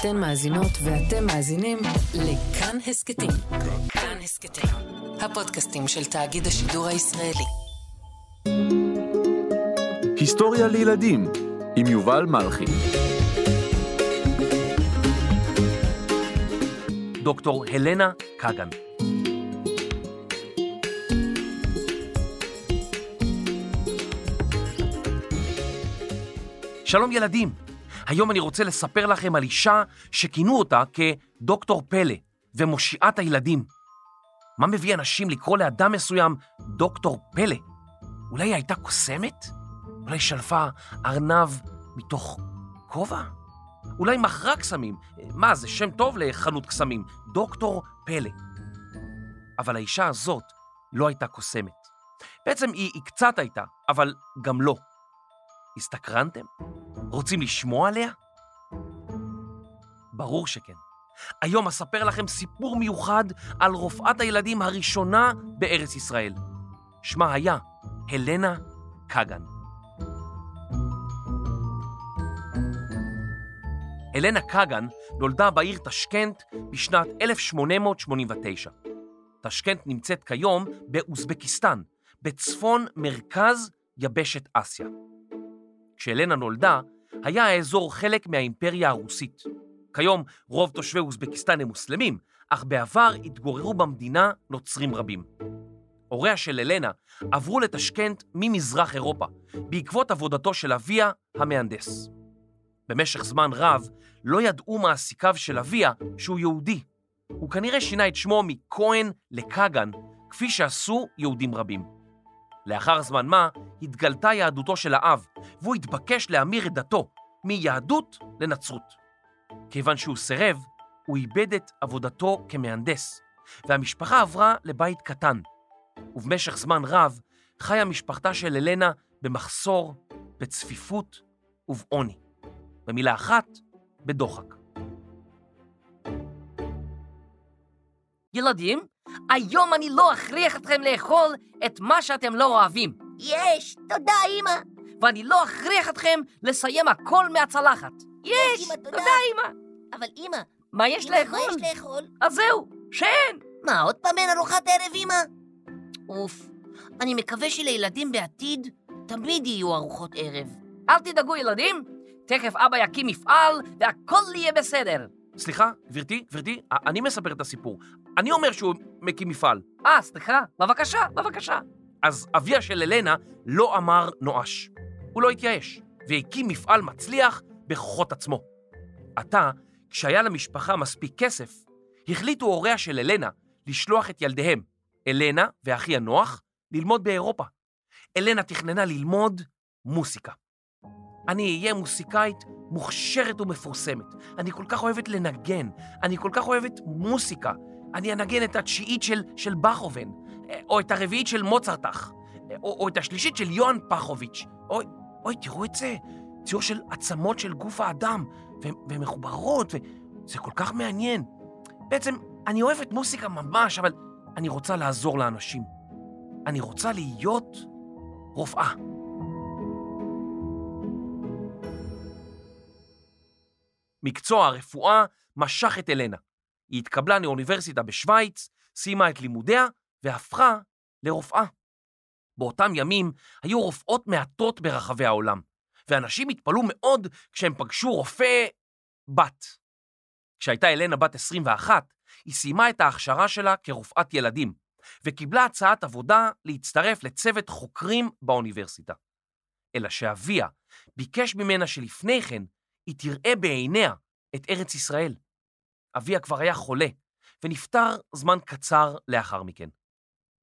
אתן מאזינות ואתם מאזינים לכאן הסכתים. כאן הסכתים, הפודקאסטים של תאגיד השידור הישראלי. היסטוריה לילדים עם יובל מלכי. דוקטור הלנה קגן. שלום ילדים, היום אני רוצה לספר לכם על אישה שכינו אותה כדוקטור פלא ומושיעת הילדים. מה מביא אנשים לקרוא לאדם מסוים דוקטור פלא? אולי היא הייתה קוסמת? אולי שלפה ארנב מתוך כובע? אולי מכרה קסמים? מה, זה שם טוב לחנות קסמים, דוקטור פלא. אבל האישה הזאת לא הייתה קוסמת. בעצם היא, היא קצת הייתה, אבל גם לא. הסתקרנתם? רוצים לשמוע עליה? ברור שכן. היום אספר לכם סיפור מיוחד על רופאת הילדים הראשונה בארץ ישראל. שמה היה הלנה קגן. הלנה קגן נולדה בעיר טשקנט בשנת 1889. טשקנט נמצאת כיום באוזבקיסטן, בצפון מרכז יבשת אסיה. כשהלנה נולדה, היה האזור חלק מהאימפריה הרוסית. כיום רוב תושבי אוזבקיסטן הם מוסלמים, אך בעבר התגוררו במדינה נוצרים רבים. הוריה של הלנה עברו לטשקנט ממזרח אירופה, בעקבות עבודתו של אביה המהנדס. במשך זמן רב לא ידעו מעסיקיו של אביה שהוא יהודי. הוא כנראה שינה את שמו מכהן לקגן, כפי שעשו יהודים רבים. לאחר זמן מה התגלתה יהדותו של האב, והוא התבקש להמיר את דתו מיהדות לנצרות. כיוון שהוא סירב, הוא איבד את עבודתו כמהנדס, והמשפחה עברה לבית קטן. ובמשך זמן רב חיה משפחתה של אלנה במחסור, בצפיפות ובעוני. במילה אחת, בדוחק. ילדים, היום אני לא אכריח אתכם לאכול את מה שאתם לא אוהבים. יש, תודה אמא. ואני לא אכריח אתכם לסיים הכל מהצלחת. יש, אמא, תודה. תודה אמא. אבל אמא, מה יש אמא, לאכול? מה יש לאכול? אז זהו, שאין. מה, עוד פעם אין ארוחת ערב אמא? אוף, אני מקווה שלילדים בעתיד תמיד יהיו ארוחות ערב. אל תדאגו ילדים, תכף אבא יקים מפעל והכל יהיה בסדר. סליחה, גברתי, גברתי, אני מספר את הסיפור. אני אומר שהוא מקים מפעל. אה, סליחה, בבקשה, בבקשה. אז אביה של אלנה לא אמר נואש. הוא לא התייאש, והקים מפעל מצליח בכוחות עצמו. עתה, כשהיה למשפחה מספיק כסף, החליטו הוריה של אלנה לשלוח את ילדיהם, אלנה ואחיה נוח, ללמוד באירופה. אלנה תכננה ללמוד מוסיקה. אני אהיה מוסיקאית מוכשרת ומפורסמת. אני כל כך אוהבת לנגן, אני כל כך אוהבת מוסיקה. אני אנגן את התשיעית של, של בכהובן, או את הרביעית של מוצרטח, או, או את השלישית של יוהאן פחוביץ'. אוי, אוי, תראו את זה, ציור של עצמות של גוף האדם, ומחוברות, וזה כל כך מעניין. בעצם, אני אוהבת מוסיקה ממש, אבל אני רוצה לעזור לאנשים. אני רוצה להיות רופאה. מקצוע הרפואה משך את אלנה. היא התקבלה לאוניברסיטה בשוויץ, סיימה את לימודיה והפכה לרופאה. באותם ימים היו רופאות מעטות ברחבי העולם, ואנשים התפלאו מאוד כשהם פגשו רופא בת. כשהייתה אלנה בת 21, היא סיימה את ההכשרה שלה כרופאת ילדים, וקיבלה הצעת עבודה להצטרף לצוות חוקרים באוניברסיטה. אלא שאביה ביקש ממנה שלפני כן היא תראה בעיניה את ארץ ישראל. אביה כבר היה חולה, ונפטר זמן קצר לאחר מכן.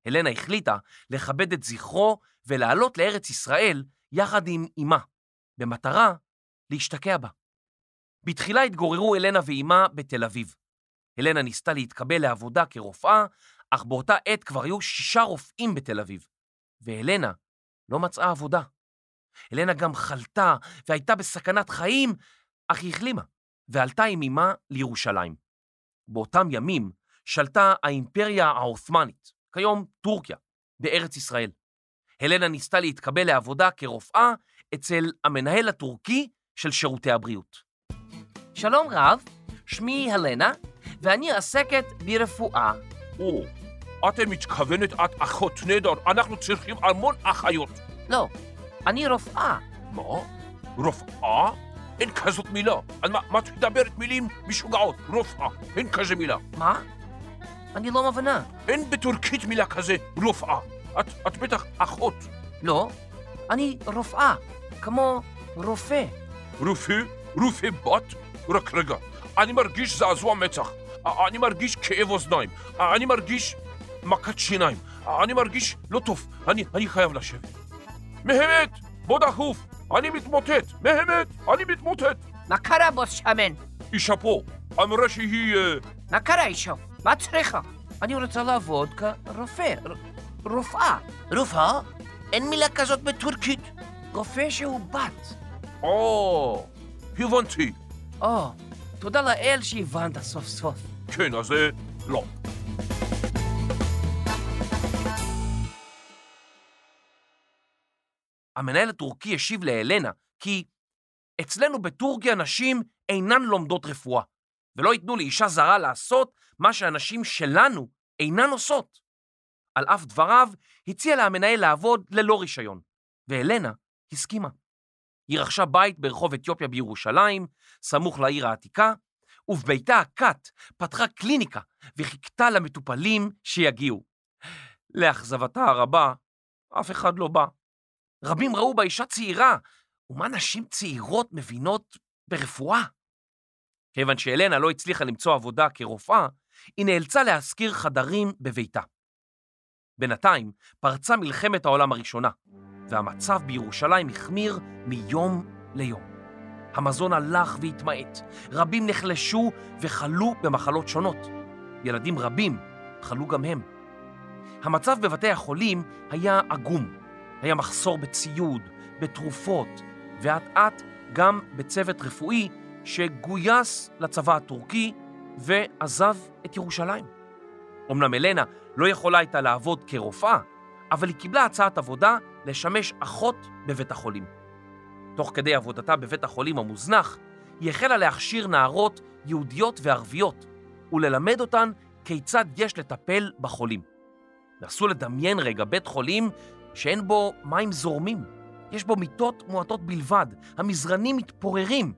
הלנה החליטה לכבד את זכרו ולעלות לארץ ישראל יחד עם אמה, במטרה להשתקע בה. בתחילה התגוררו אלנה ואימה בתל אביב. הלנה ניסתה להתקבל לעבודה כרופאה, אך באותה עת כבר היו שישה רופאים בתל אביב, והלנה לא מצאה עבודה. אלנה גם חלתה והייתה בסכנת חיים, אך היא החלימה, ועלתה עם אמה לירושלים. באותם ימים שלטה האימפריה העות'מאנית, כיום טורקיה, בארץ ישראל. הלנה ניסתה להתקבל לעבודה כרופאה אצל המנהל הטורקי של שירותי הבריאות. שלום רב, שמי הלנה, ואני עסקת ברפואה. או, אתם מתכוונת את אחות נדר, אנחנו צריכים המון אחיות. לא, אני רופאה. מה? רופאה? אין כזאת מילה. על מה, מה את מדברת מילים משוגעות? רופאה. אין כזה מילה. מה? אני לא מבינה. אין בטורקית מילה כזה רופאה. את, את בטח אחות. לא, אני רופאה, כמו רופא. רופא? רופא בת? רק רגע. אני מרגיש זעזוע מצח. אני מרגיש כאב אוזניים. אני מרגיש מכת שיניים. אני מרגיש לא טוב. אני, אני חייב לשבת. מהמת! בוא דחוף! אני מתמוטט! מהמת! אני מתמוטט! מה קרה, בוס שמן? אישה פה, אמרה שהיא... אה, מה קרה, אישה? מה צריכה? אני רוצה לעבוד כרופא, ר- רופאה. רופאה? אין מילה כזאת בטורקית. רופא שהוא בת. או, הבנתי. או, תודה לאל שהבנת סוף סוף. כן, אז אה, לא. המנהל הטורקי השיב להלנה כי אצלנו בטורקיה נשים אינן לומדות רפואה, ולא ייתנו לאישה זרה לעשות מה שהנשים שלנו אינן עושות. על אף דבריו, הציע לה המנהל לעבוד ללא רישיון, והלנה הסכימה. היא רכשה בית ברחוב אתיופיה בירושלים, סמוך לעיר העתיקה, ובביתה הכת פתחה קליניקה וחיכתה למטופלים שיגיעו. לאכזבתה הרבה, אף אחד לא בא. רבים ראו בה אישה צעירה, ומה נשים צעירות מבינות ברפואה? כיוון שאלנה לא הצליחה למצוא עבודה כרופאה, היא נאלצה להשכיר חדרים בביתה. בינתיים פרצה מלחמת העולם הראשונה, והמצב בירושלים החמיר מיום ליום. המזון הלך והתמעט, רבים נחלשו וחלו במחלות שונות. ילדים רבים חלו גם הם. המצב בבתי החולים היה עגום. היה מחסור בציוד, בתרופות, ואט אט גם בצוות רפואי שגויס לצבא הטורקי ועזב את ירושלים. אמנם אלנה לא יכולה הייתה לעבוד כרופאה, אבל היא קיבלה הצעת עבודה לשמש אחות בבית החולים. תוך כדי עבודתה בבית החולים המוזנח, היא החלה להכשיר נערות יהודיות וערביות וללמד אותן כיצד יש לטפל בחולים. נסו לדמיין רגע בית חולים שאין בו מים זורמים, יש בו מיטות מועטות בלבד, המזרנים מתפוררים,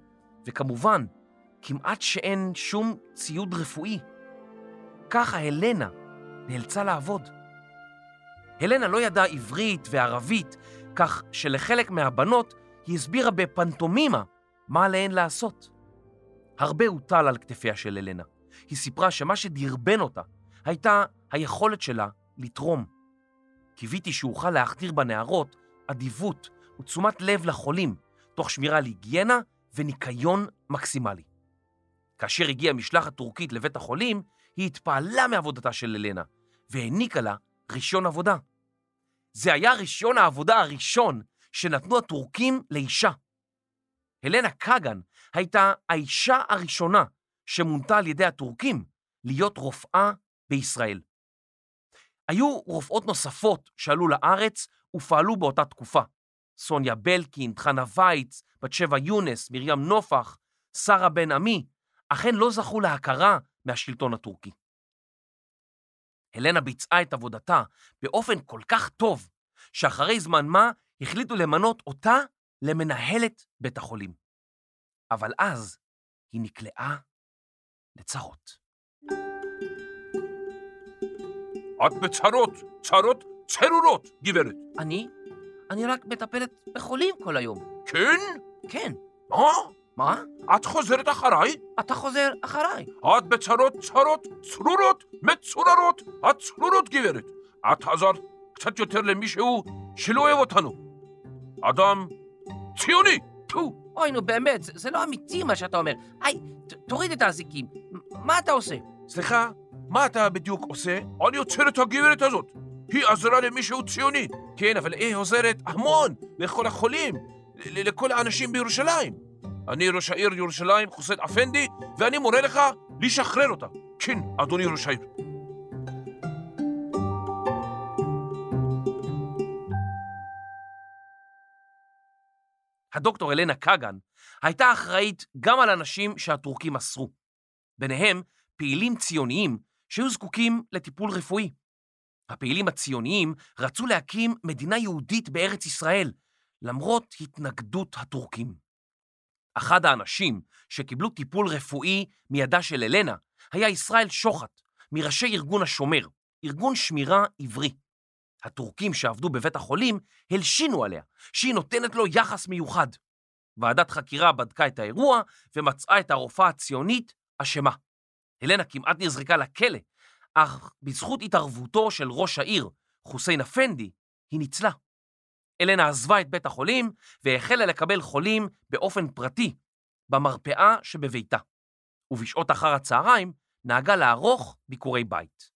וכמובן, כמעט שאין שום ציוד רפואי. ככה הלנה נאלצה לעבוד. הלנה לא ידעה עברית וערבית, כך שלחלק מהבנות היא הסבירה בפנטומימה מה עליהן לעשות. הרבה הוטל על כתפיה של הלנה. היא סיפרה שמה שדרבן אותה הייתה היכולת שלה לתרום. קיוויתי שאוכל להחדיר בנערות אדיבות ותשומת לב לחולים, תוך שמירה על היגיינה וניקיון מקסימלי. כאשר הגיעה משלחת טורקית לבית החולים, היא התפעלה מעבודתה של אלנה, והעניקה לה רישיון עבודה. זה היה רישיון העבודה הראשון שנתנו הטורקים לאישה. הלנה קגן הייתה האישה הראשונה שמונתה על ידי הטורקים להיות רופאה בישראל. היו רופאות נוספות שעלו לארץ ופעלו באותה תקופה. סוניה בלקין, חנה וייץ, בת שבע יונס, מרים נופח, שרה בן עמי, אכן לא זכו להכרה מהשלטון הטורקי. הלנה ביצעה את עבודתה באופן כל כך טוב, שאחרי זמן מה החליטו למנות אותה למנהלת בית החולים. אבל אז היא נקלעה לצרות. את בצרות, צרות צרורות, גברת. אני? אני רק מטפלת בחולים כל היום. כן? כן. מה? מה? את חוזרת אחריי? אתה חוזר אחריי. את בצרות צרות, צרורות, מצוררות, את צרורות, גברת. את עזרת קצת יותר למישהו שלא אוהב אותנו. אדם ציוני! טו. אוי, נו באמת, זה, זה לא אמיתי מה שאתה אומר. היי, תוריד את האזיקים. מה אתה עושה? סליחה, מה אתה בדיוק עושה? אני עוצר את הגברת הזאת. היא עזרה למישהו ציוני. כן, אבל היא עוזרת המון לכל החולים, לכל האנשים בירושלים. אני ראש העיר ירושלים, חוסן אפנדי, ואני מורה לך לשחרר אותה. כן, אדוני ראש העיר. הדוקטור אלנה קגן הייתה אחראית גם על אנשים שהטורקים אסרו. ביניהם פעילים ציוניים שהיו זקוקים לטיפול רפואי. הפעילים הציוניים רצו להקים מדינה יהודית בארץ ישראל, למרות התנגדות הטורקים. אחד האנשים שקיבלו טיפול רפואי מידה של אלנה היה ישראל שוחט, מראשי ארגון השומר, ארגון שמירה עברי. הטורקים שעבדו בבית החולים הלשינו עליה שהיא נותנת לו יחס מיוחד. ועדת חקירה בדקה את האירוע ומצאה את הרופאה הציונית אשמה. הלנה כמעט נזרקה לכלא, אך בזכות התערבותו של ראש העיר, חוסיין אפנדי, היא ניצלה. אלנה עזבה את בית החולים והחלה לקבל חולים באופן פרטי, במרפאה שבביתה. ובשעות אחר הצהריים נהגה לערוך ביקורי בית.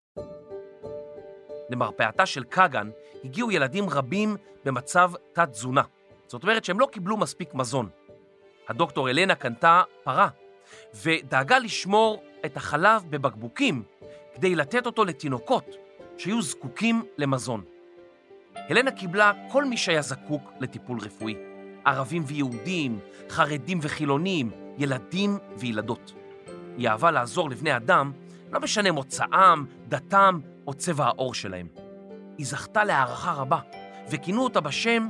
למרפאתה של קאגן הגיעו ילדים רבים במצב תת-תזונה. זאת אומרת שהם לא קיבלו מספיק מזון. הדוקטור אלנה קנתה פרה ודאגה לשמור את החלב בבקבוקים כדי לתת אותו לתינוקות שהיו זקוקים למזון. הלנה קיבלה כל מי שהיה זקוק לטיפול רפואי, ערבים ויהודים, חרדים וחילונים, ילדים וילדות. היא אהבה לעזור לבני אדם, לא משנה מוצאם, דתם או צבע העור שלהם. היא זכתה להערכה רבה, וכינו אותה בשם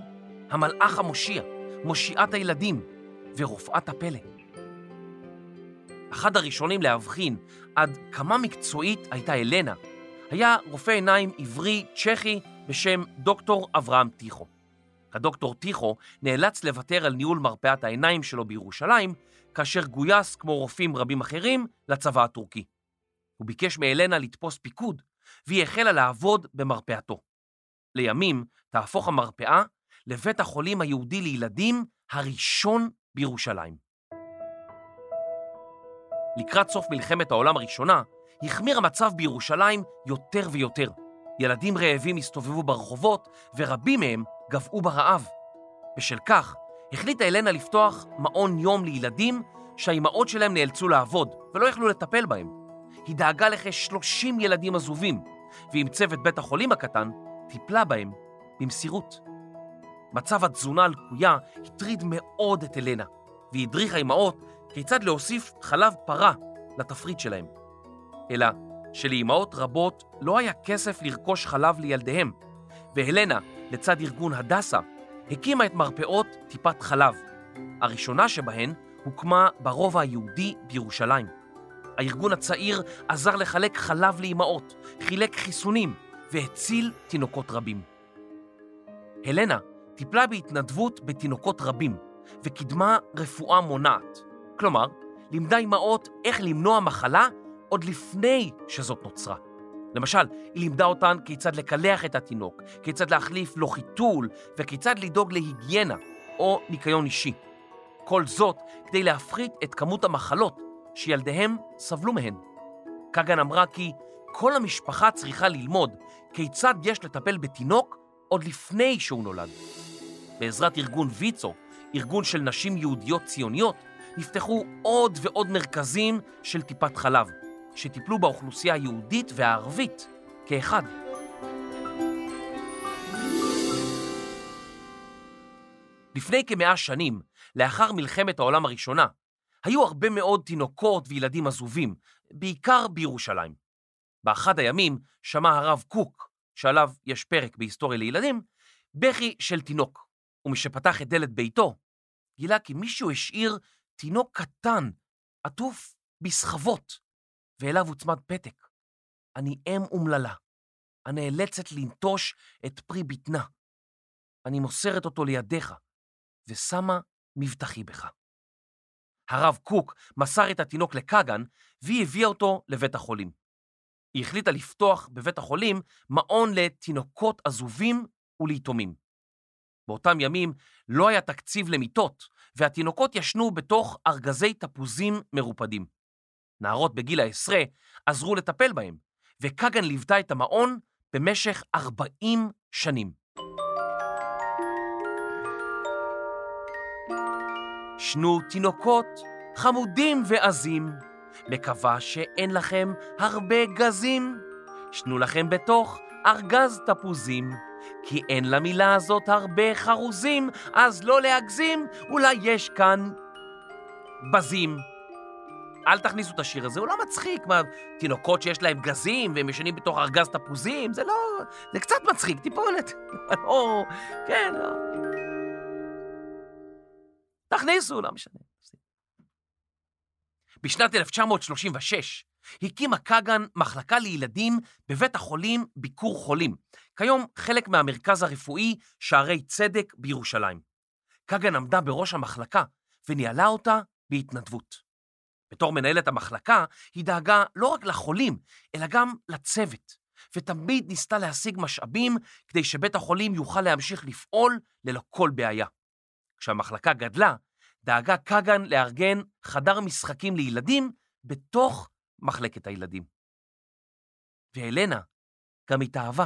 המלאך המושיע, מושיעת הילדים ורופאת הפלא. אחד הראשונים להבחין עד כמה מקצועית הייתה אלנה, היה רופא עיניים עברי צ'כי בשם דוקטור אברהם טיחו. הדוקטור טיחו נאלץ לוותר על ניהול מרפאת העיניים שלו בירושלים, כאשר גויס, כמו רופאים רבים אחרים, לצבא הטורקי. הוא ביקש מאלנה לתפוס פיקוד, והיא החלה לעבוד במרפאתו. לימים תהפוך המרפאה לבית החולים היהודי לילדים הראשון בירושלים. לקראת סוף מלחמת העולם הראשונה, החמיר המצב בירושלים יותר ויותר. ילדים רעבים הסתובבו ברחובות, ורבים מהם גבעו ברעב. בשל כך, החליטה אלנה לפתוח מעון יום לילדים שהאימהות שלהם נאלצו לעבוד ולא יכלו לטפל בהם. היא דאגה לכ-30 ילדים עזובים, ועם צוות בית החולים הקטן, טיפלה בהם במסירות. מצב התזונה הלקויה הטריד מאוד את אלנה, והיא הדריכה אימהות כיצד להוסיף חלב פרה לתפריט שלהם. אלא שלאימהות רבות לא היה כסף לרכוש חלב לילדיהם, והלנה, לצד ארגון הדסה, הקימה את מרפאות טיפת חלב. הראשונה שבהן הוקמה ברובע היהודי בירושלים. הארגון הצעיר עזר לחלק חלב לאימהות, חילק חיסונים והציל תינוקות רבים. הלנה טיפלה בהתנדבות בתינוקות רבים וקידמה רפואה מונעת. כלומר, לימדה אימהות איך למנוע מחלה עוד לפני שזאת נוצרה. למשל, היא לימדה אותן כיצד לקלח את התינוק, כיצד להחליף לו חיתול וכיצד לדאוג להיגיינה או ניקיון אישי. כל זאת כדי להפחית את כמות המחלות שילדיהם סבלו מהן. קגן אמרה כי כל המשפחה צריכה ללמוד כיצד יש לטפל בתינוק עוד לפני שהוא נולד. בעזרת ארגון ויצו, ארגון של נשים יהודיות ציוניות, נפתחו עוד ועוד מרכזים של טיפת חלב, שטיפלו באוכלוסייה היהודית והערבית כאחד. לפני כמאה שנים, לאחר מלחמת העולם הראשונה, היו הרבה מאוד תינוקות וילדים עזובים, בעיקר בירושלים. באחד הימים שמע הרב קוק, שעליו יש פרק בהיסטוריה לילדים, בכי של תינוק, ומשפתח את דלת ביתו, גילה כי מישהו השאיר תינוק קטן, עטוף בסחבות, ואליו הוצמד פתק. אני אם אומללה, הנאלצת לנטוש את פרי בטנה. אני מוסרת אותו לידיך, ושמה מבטחי בך. הרב קוק מסר את התינוק לקגן, והיא הביאה אותו לבית החולים. היא החליטה לפתוח בבית החולים מעון לתינוקות עזובים וליתומים. באותם ימים לא היה תקציב למיטות, והתינוקות ישנו בתוך ארגזי תפוזים מרופדים. נערות בגיל העשרה עזרו לטפל בהם, וקגן ליוותה את המעון במשך 40 שנים. שנו תינוקות חמודים ועזים, מקווה שאין לכם הרבה גזים. שנו לכם בתוך ארגז תפוזים, כי אין למילה הזאת הרבה חרוזים, אז לא להגזים, אולי יש כאן בזים. אל תכניסו את השיר הזה, הוא לא מצחיק. מה, תינוקות שיש להם גזים והם ישנים בתוך ארגז תפוזים, זה לא... זה קצת מצחיק, טיפונת. לא, כן, לא. תכניסו, לא משנה. בשנת 1936 הקימה קאגן מחלקה לילדים בבית החולים ביקור חולים, כיום חלק מהמרכז הרפואי שערי צדק בירושלים. קאגן עמדה בראש המחלקה וניהלה אותה בהתנדבות. בתור מנהלת המחלקה, היא דאגה לא רק לחולים, אלא גם לצוות, ותמיד ניסתה להשיג משאבים כדי שבית החולים יוכל להמשיך לפעול ללא כל בעיה. כשהמחלקה גדלה, דאגה קאגן לארגן חדר משחקים לילדים בתוך מחלקת הילדים. והלנה גם התאהבה.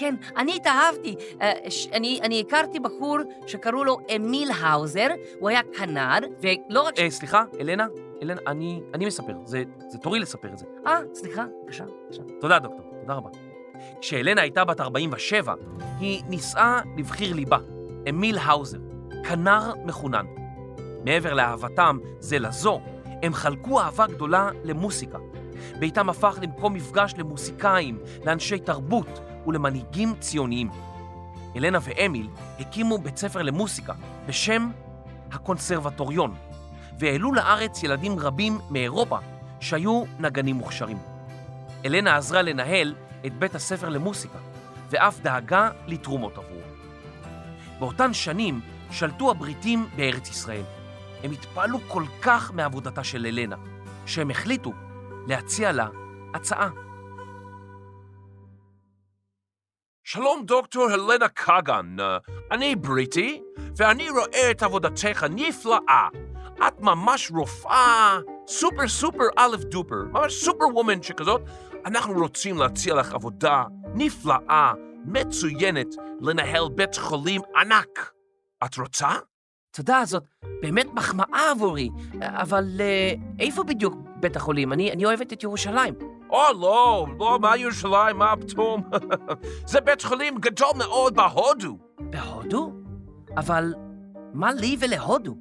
כן, אני התאהבתי. אה, אני, אני הכרתי בחור שקראו לו אמיל האוזר, הוא היה כנר, ולא רק... ש- אה, סליחה, אלנה, אלנה, אני, אני מספר, זה, זה תורי לספר את זה. אה, סליחה, בבקשה, בבקשה. תודה, דוקטור, תודה רבה. כשהלנה הייתה בת 47, היא נישאה לבחיר ליבה, אמיל האוזר, כנר מחונן. מעבר לאהבתם זה לזו, הם חלקו אהבה גדולה למוסיקה. ביתם הפך למקום מפגש למוסיקאים, לאנשי תרבות ולמנהיגים ציוניים. אלנה ואמיל הקימו בית ספר למוסיקה בשם הקונסרבטוריון, והעלו לארץ ילדים רבים מאירופה שהיו נגנים מוכשרים. אלנה עזרה לנהל את בית הספר למוסיקה, ואף דאגה לתרומות עבורו. באותן שנים שלטו הבריטים בארץ ישראל. הם התפעלו כל כך מעבודתה של אלנה, שהם החליטו להציע לה הצעה. שלום דוקטור הלנה קאגן, אני בריטי, ואני רואה את עבודתך נפלאה. את ממש רופאה, סופר סופר א' דופר, ממש סופר וומן שכזאת. אנחנו רוצים להציע לך עבודה נפלאה, מצוינת, לנהל בית חולים ענק. את רוצה? תודה, זאת באמת מחמאה עבורי, אבל אה, איפה בדיוק בית החולים? אני, אני אוהבת את ירושלים. או לא, לא, מה ירושלים, מה פתאום? זה בית חולים גדול מאוד בהודו. בהודו? אבל מה לי ולהודו?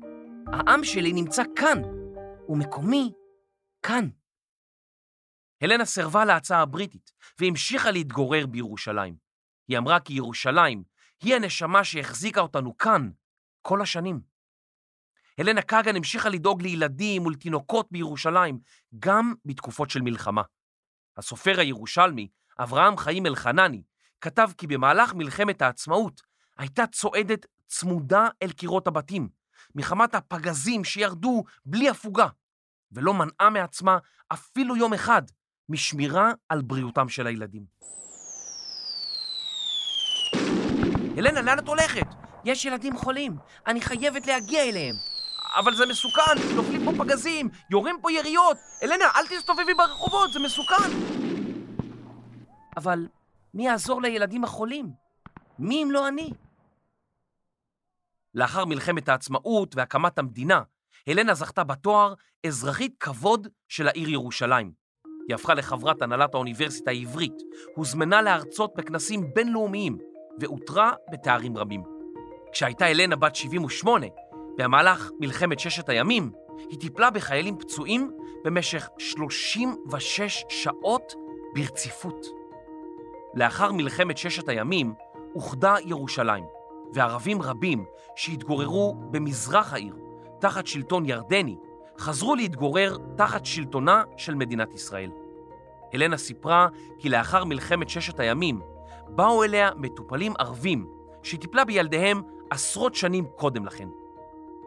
העם שלי נמצא כאן, ומקומי כאן. הלנה סירבה להצעה הבריטית והמשיכה להתגורר בירושלים. היא אמרה כי ירושלים היא הנשמה שהחזיקה אותנו כאן כל השנים. הלנה קאגן המשיכה לדאוג לילדים ולתינוקות בירושלים, גם בתקופות של מלחמה. הסופר הירושלמי, אברהם חיים אלחנני, כתב כי במהלך מלחמת העצמאות הייתה צועדת צמודה אל קירות הבתים, מחמת הפגזים שירדו בלי הפוגה, ולא מנעה מעצמה אפילו יום אחד משמירה על בריאותם של הילדים. הלנה, לאן את הולכת? יש ילדים חולים, אני חייבת להגיע אליהם. אבל זה מסוכן, נופלים פה פגזים, יורים פה יריות. אלנה, אל תסתובבי ברחובות, זה מסוכן. אבל מי יעזור לילדים החולים? מי אם לא אני? לאחר מלחמת העצמאות והקמת המדינה, הלנה זכתה בתואר אזרחית כבוד של העיר ירושלים. היא הפכה לחברת הנהלת האוניברסיטה העברית, הוזמנה להרצות בכנסים בינלאומיים ואותרה בתארים רבים. כשהייתה הלנה בת 78, במהלך מלחמת ששת הימים, היא טיפלה בחיילים פצועים במשך 36 שעות ברציפות. לאחר מלחמת ששת הימים אוחדה ירושלים, וערבים רבים שהתגוררו במזרח העיר, תחת שלטון ירדני, חזרו להתגורר תחת שלטונה של מדינת ישראל. הלנה סיפרה כי לאחר מלחמת ששת הימים באו אליה מטופלים ערבים שטיפלה בילדיהם עשרות שנים קודם לכן.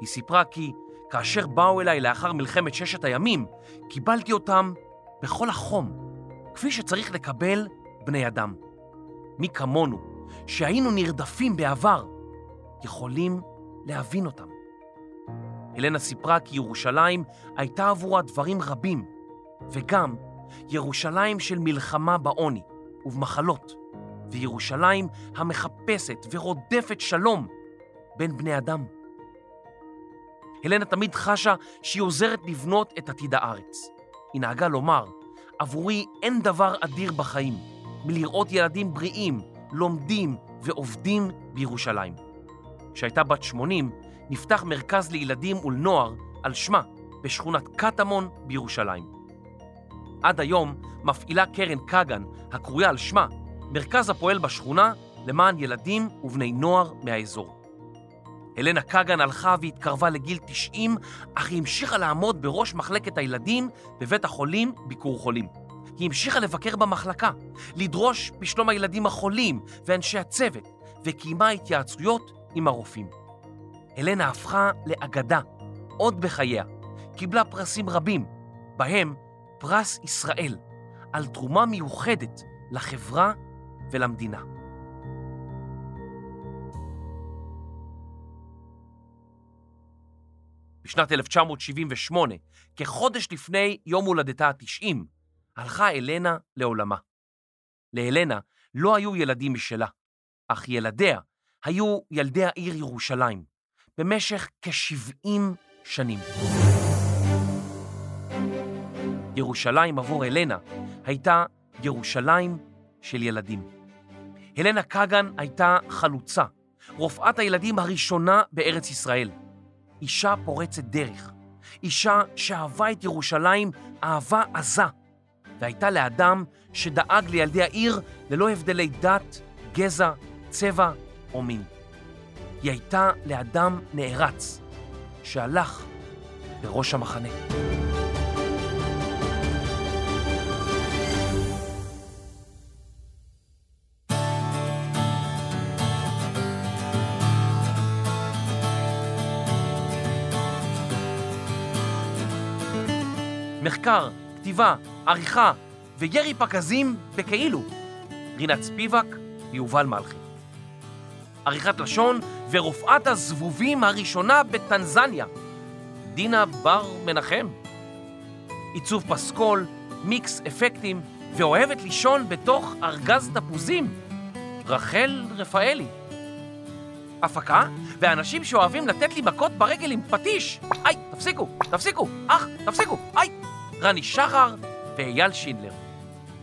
היא סיפרה כי כאשר באו אליי לאחר מלחמת ששת הימים, קיבלתי אותם בכל החום, כפי שצריך לקבל בני אדם. מי כמונו, שהיינו נרדפים בעבר, יכולים להבין אותם. הלנה סיפרה כי ירושלים הייתה עבורה דברים רבים, וגם ירושלים של מלחמה בעוני ובמחלות, וירושלים המחפשת ורודפת שלום בין בני אדם. הלנה תמיד חשה שהיא עוזרת לבנות את עתיד הארץ. היא נהגה לומר, עבורי אין דבר אדיר בחיים מלראות ילדים בריאים, לומדים ועובדים בירושלים. כשהייתה בת 80, נפתח מרכז לילדים ולנוער על שמה, בשכונת קטמון בירושלים. עד היום מפעילה קרן כגן, הקרויה על שמה, מרכז הפועל בשכונה למען ילדים ובני נוער מהאזור. הלנה כגן הלכה והתקרבה לגיל 90, אך היא המשיכה לעמוד בראש מחלקת הילדים בבית החולים ביקור חולים. היא המשיכה לבקר במחלקה, לדרוש בשלום הילדים החולים ואנשי הצוות, וקיימה התייעצויות עם הרופאים. הלנה הפכה לאגדה, עוד בחייה. קיבלה פרסים רבים, בהם פרס ישראל, על תרומה מיוחדת לחברה ולמדינה. בשנת 1978, כחודש לפני יום הולדתה ה-90, הלכה אלנה לעולמה. לאלנה לא היו ילדים משלה, אך ילדיה היו ילדי העיר ירושלים, במשך כ-70 שנים. ירושלים עבור אלנה הייתה ירושלים של ילדים. הלנה כגן הייתה חלוצה, רופאת הילדים הראשונה בארץ ישראל. אישה פורצת דרך, אישה שאהבה את ירושלים אהבה עזה, והייתה לאדם שדאג לילדי העיר ללא הבדלי דת, גזע, צבע או מין. היא הייתה לאדם נערץ, שהלך בראש המחנה. מחקר, כתיבה, עריכה וירי פקזים בכאילו. רינת ספיבק ויובל מלכי. עריכת לשון ורופאת הזבובים הראשונה בטנזניה, דינה בר מנחם. עיצוב פסקול, מיקס אפקטים ואוהבת לישון בתוך ארגז תפוזים, רחל רפאלי. הפקה ואנשים שאוהבים לתת לי מכות ברגל עם פטיש. היי, תפסיקו, תפסיקו, אח, תפסיקו, היי. רני שחר ואייל שינדלר.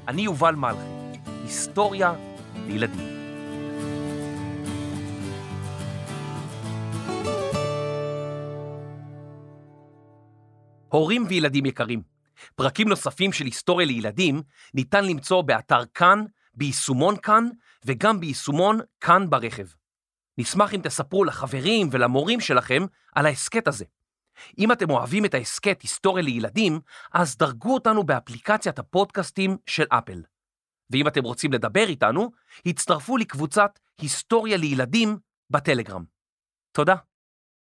אני יובל מלכי, היסטוריה לילדים. הורים וילדים יקרים, פרקים נוספים של היסטוריה לילדים ניתן למצוא באתר כאן, ביישומון כאן וגם ביישומון כאן ברכב. נשמח אם תספרו לחברים ולמורים שלכם על ההסכת הזה. אם אתם אוהבים את ההסכת היסטוריה לילדים, אז דרגו אותנו באפליקציית הפודקאסטים של אפל. ואם אתם רוצים לדבר איתנו, הצטרפו לקבוצת היסטוריה לילדים בטלגרם. תודה.